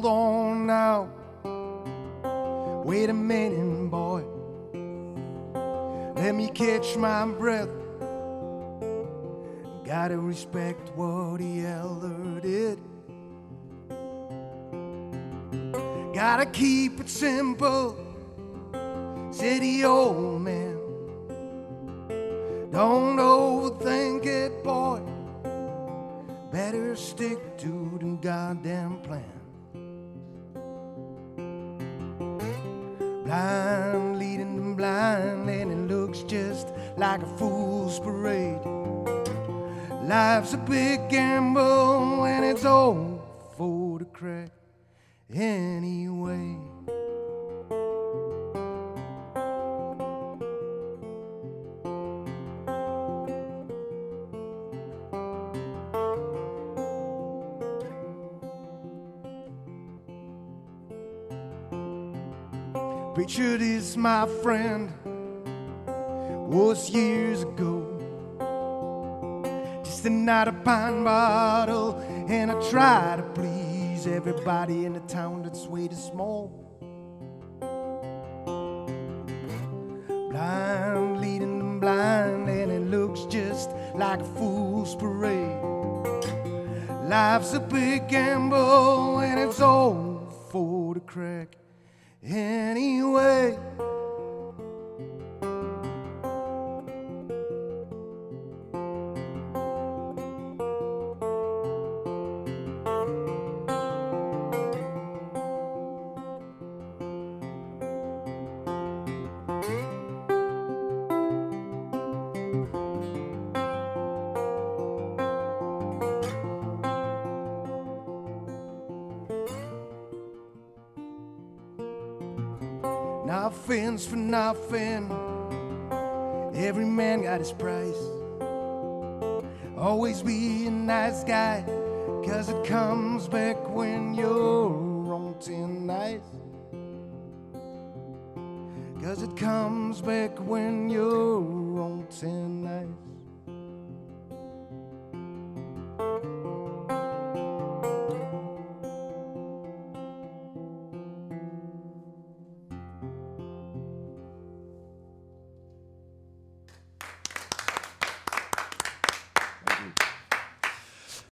Hold on now. Wait a minute, boy. Let me catch my breath. Gotta respect what the elder did. Gotta keep it simple, said the old man. Don't overthink it, boy. Better stick to the goddamn plan. Blind leading the blind, and it looks just like a fool's parade. Life's a big gamble, and it's all for the crack anyway. Picture this, my friend, was years ago. Just a night of pine bottle, and I try to please everybody in the town that's way too small. Blind leading them blind, and it looks just like a fool's parade. Life's a big gamble, and it's all for the crack anyway. Nothing's for nothing. Every man got his price. Always be a nice guy, cause it comes back when you're on thin nice. Cause it comes back when you're on thin nice.